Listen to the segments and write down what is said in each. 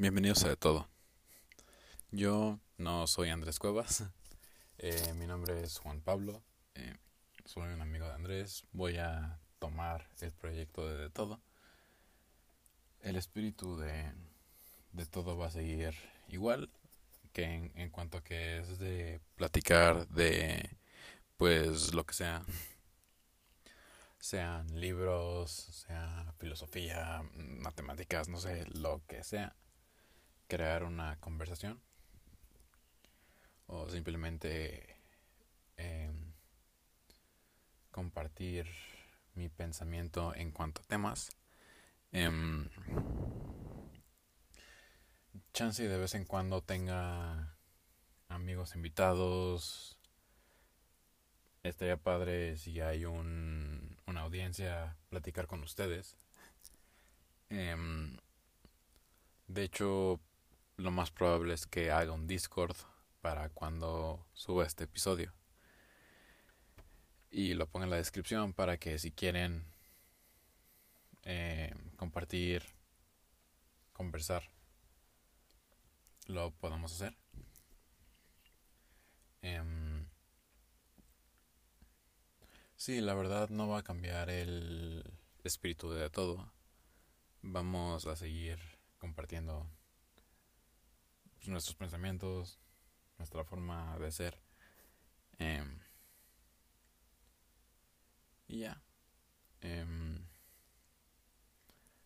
bienvenidos a De Todo. Yo no soy Andrés Cuevas, eh, mi nombre es Juan Pablo, eh, soy un amigo de Andrés, voy a tomar el proyecto de De Todo. El espíritu de, de todo va a seguir igual que en, en cuanto a que es de platicar de pues lo que sea. Sean libros, sea filosofía, matemáticas, no sé, lo que sea, crear una conversación o simplemente eh, compartir mi pensamiento en cuanto a temas. Eh, chance de vez en cuando tenga amigos invitados. Estaría padre si hay un, una audiencia platicar con ustedes. Eh, de hecho, lo más probable es que haga un Discord para cuando suba este episodio. Y lo ponga en la descripción para que si quieren eh, compartir, conversar, lo podamos hacer. Eh, sí, la verdad no va a cambiar el espíritu de todo. Vamos a seguir compartiendo nuestros pensamientos, nuestra forma de ser. Eh, y ya. Eh,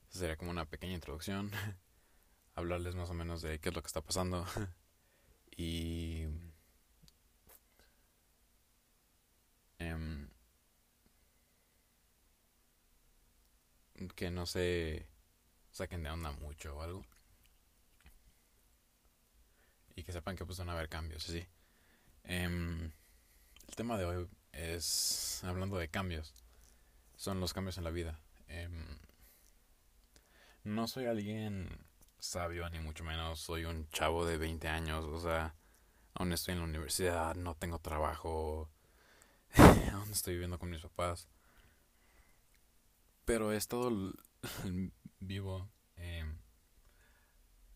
sería como una pequeña introducción. Hablarles más o menos de qué es lo que está pasando. y. Eh, que no se saquen de onda mucho o algo que sepan que pues van a haber cambios, sí. Eh, el tema de hoy es, hablando de cambios, son los cambios en la vida. Eh, no soy alguien sabio, ni mucho menos, soy un chavo de 20 años, o sea, aún estoy en la universidad, no tengo trabajo, aún estoy viviendo con mis papás. Pero he estado vivo. Eh,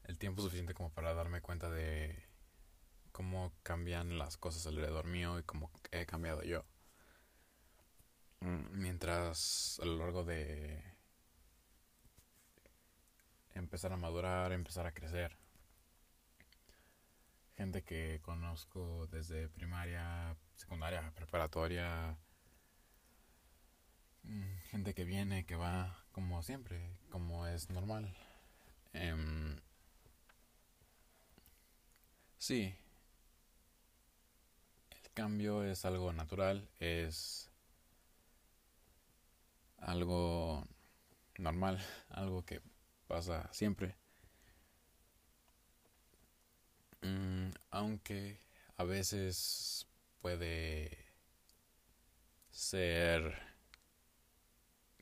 el tiempo suficiente como para darme cuenta de cómo cambian las cosas alrededor mío y cómo he cambiado yo. Mientras a lo largo de empezar a madurar, empezar a crecer. Gente que conozco desde primaria, secundaria, preparatoria. Gente que viene, que va, como siempre, como es normal. Eh, Sí. El cambio es algo natural, es algo normal, algo que pasa siempre. Mm, aunque a veces puede ser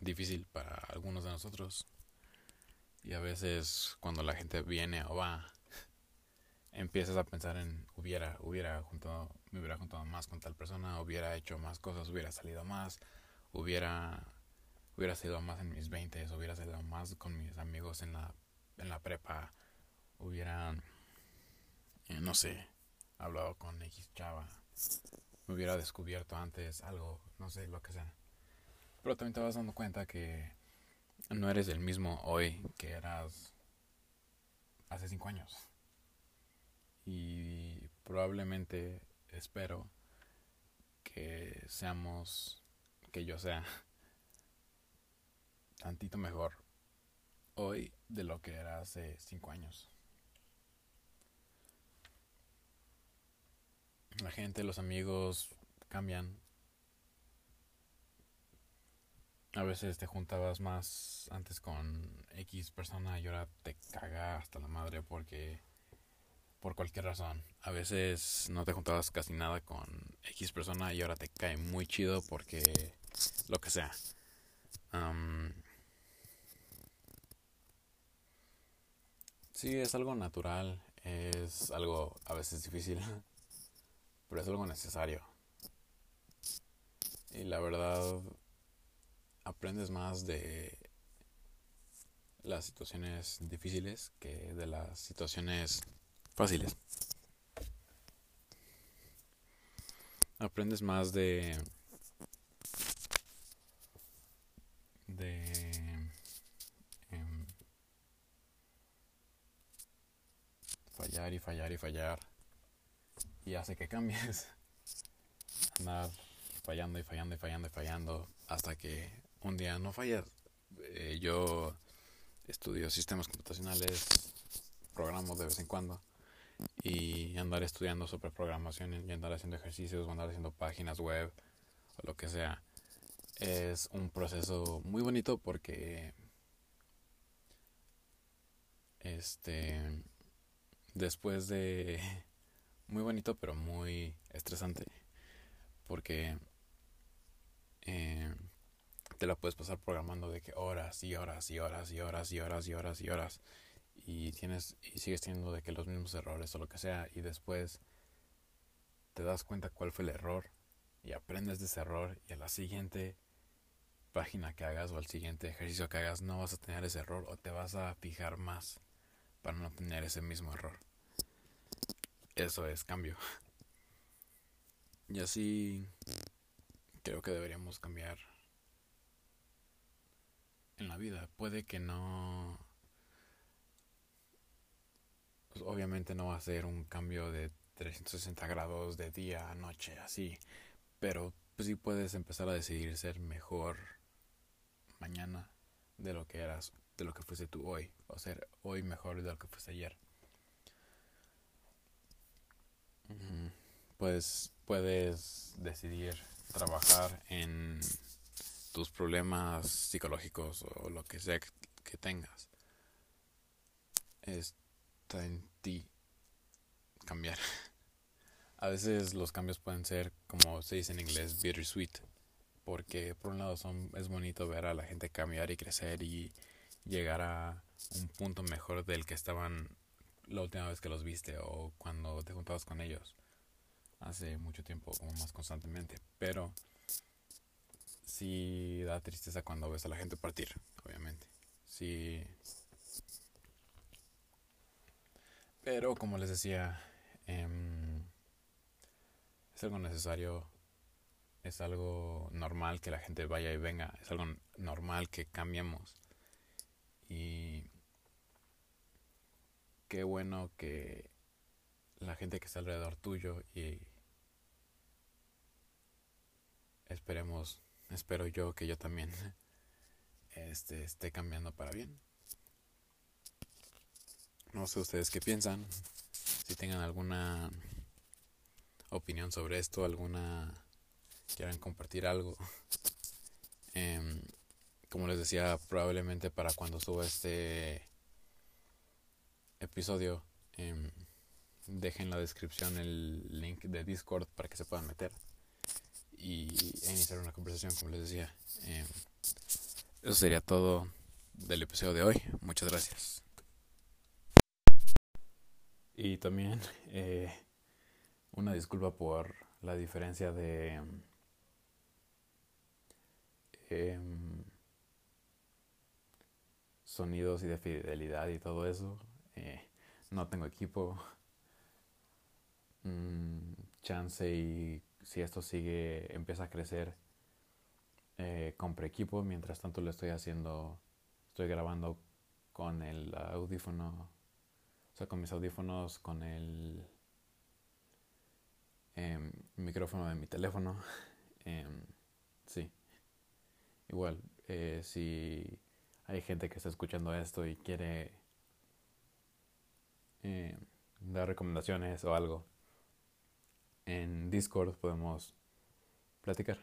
difícil para algunos de nosotros. Y a veces cuando la gente viene o va, empiezas a pensar en hubiera, hubiera juntado, me hubiera juntado más con tal persona, hubiera hecho más cosas, hubiera salido más, hubiera, hubiera sido más en mis 20, hubiera salido más con mis amigos en la, en la prepa, hubiera, eh, no sé, hablado con X chava, me hubiera descubierto antes algo, no sé, lo que sea. Pero también te vas dando cuenta que no eres el mismo hoy que eras hace cinco años y probablemente espero que seamos, que yo sea tantito mejor hoy de lo que era hace cinco años. La gente, los amigos cambian. A veces te juntabas más antes con X persona y ahora te caga hasta la madre porque por cualquier razón. A veces no te juntabas casi nada con X persona y ahora te cae muy chido porque lo que sea. Um, sí, es algo natural, es algo a veces difícil, pero es algo necesario. Y la verdad, aprendes más de las situaciones difíciles que de las situaciones fáciles. Aprendes más de de em, fallar y fallar y fallar. Y hace que cambies. Andar fallando y fallando y fallando y fallando hasta que un día no fallas. Eh, yo estudio sistemas computacionales programo de vez en cuando y andar estudiando sobre programación y andar haciendo ejercicios o andar haciendo páginas web o lo que sea es un proceso muy bonito porque este después de muy bonito pero muy estresante porque eh, te la puedes pasar programando de que horas y horas y horas y horas y horas y horas y horas tienes y sigues teniendo de que los mismos errores o lo que sea y después te das cuenta cuál fue el error y aprendes de ese error y a la siguiente página que hagas o al siguiente ejercicio que hagas no vas a tener ese error o te vas a fijar más para no tener ese mismo error. Eso es cambio. Y así creo que deberíamos cambiar en la vida. Puede que no... Pues obviamente no va a ser un cambio de 360 grados de día a noche, así. Pero pues sí puedes empezar a decidir ser mejor mañana de lo que eras, de lo que fuiste tú hoy. O ser hoy mejor de lo que fuiste ayer. Pues puedes decidir trabajar en tus problemas psicológicos o lo que sea que tengas. En ti cambiar. A veces los cambios pueden ser, como se dice en inglés, bittersweet. Porque por un lado son, es bonito ver a la gente cambiar y crecer y llegar a un punto mejor del que estaban la última vez que los viste o cuando te juntabas con ellos hace mucho tiempo, como más constantemente. Pero sí da tristeza cuando ves a la gente partir, obviamente. Sí. Pero como les decía, em, es algo necesario, es algo normal que la gente vaya y venga, es algo normal que cambiemos. Y qué bueno que la gente que está alrededor tuyo y esperemos espero yo que yo también este, esté cambiando para bien. No sé ustedes qué piensan, si tengan alguna opinión sobre esto, alguna quieran compartir algo. Em, como les decía, probablemente para cuando suba este episodio, eh, dejen en la descripción el link de Discord para que se puedan meter y iniciar una conversación, como les decía. Em, eso sería todo del episodio de hoy. Muchas gracias. Y también eh, una disculpa por la diferencia de em, sonidos y de fidelidad y todo eso. Eh, no tengo equipo. Mm, chance y si esto sigue, empieza a crecer, eh, compre equipo. Mientras tanto lo estoy haciendo, estoy grabando con el audífono, o con mis audífonos, con el em, micrófono de mi teléfono. Em, sí. Igual, eh, si hay gente que está escuchando esto y quiere eh, dar recomendaciones o algo, en Discord podemos platicar.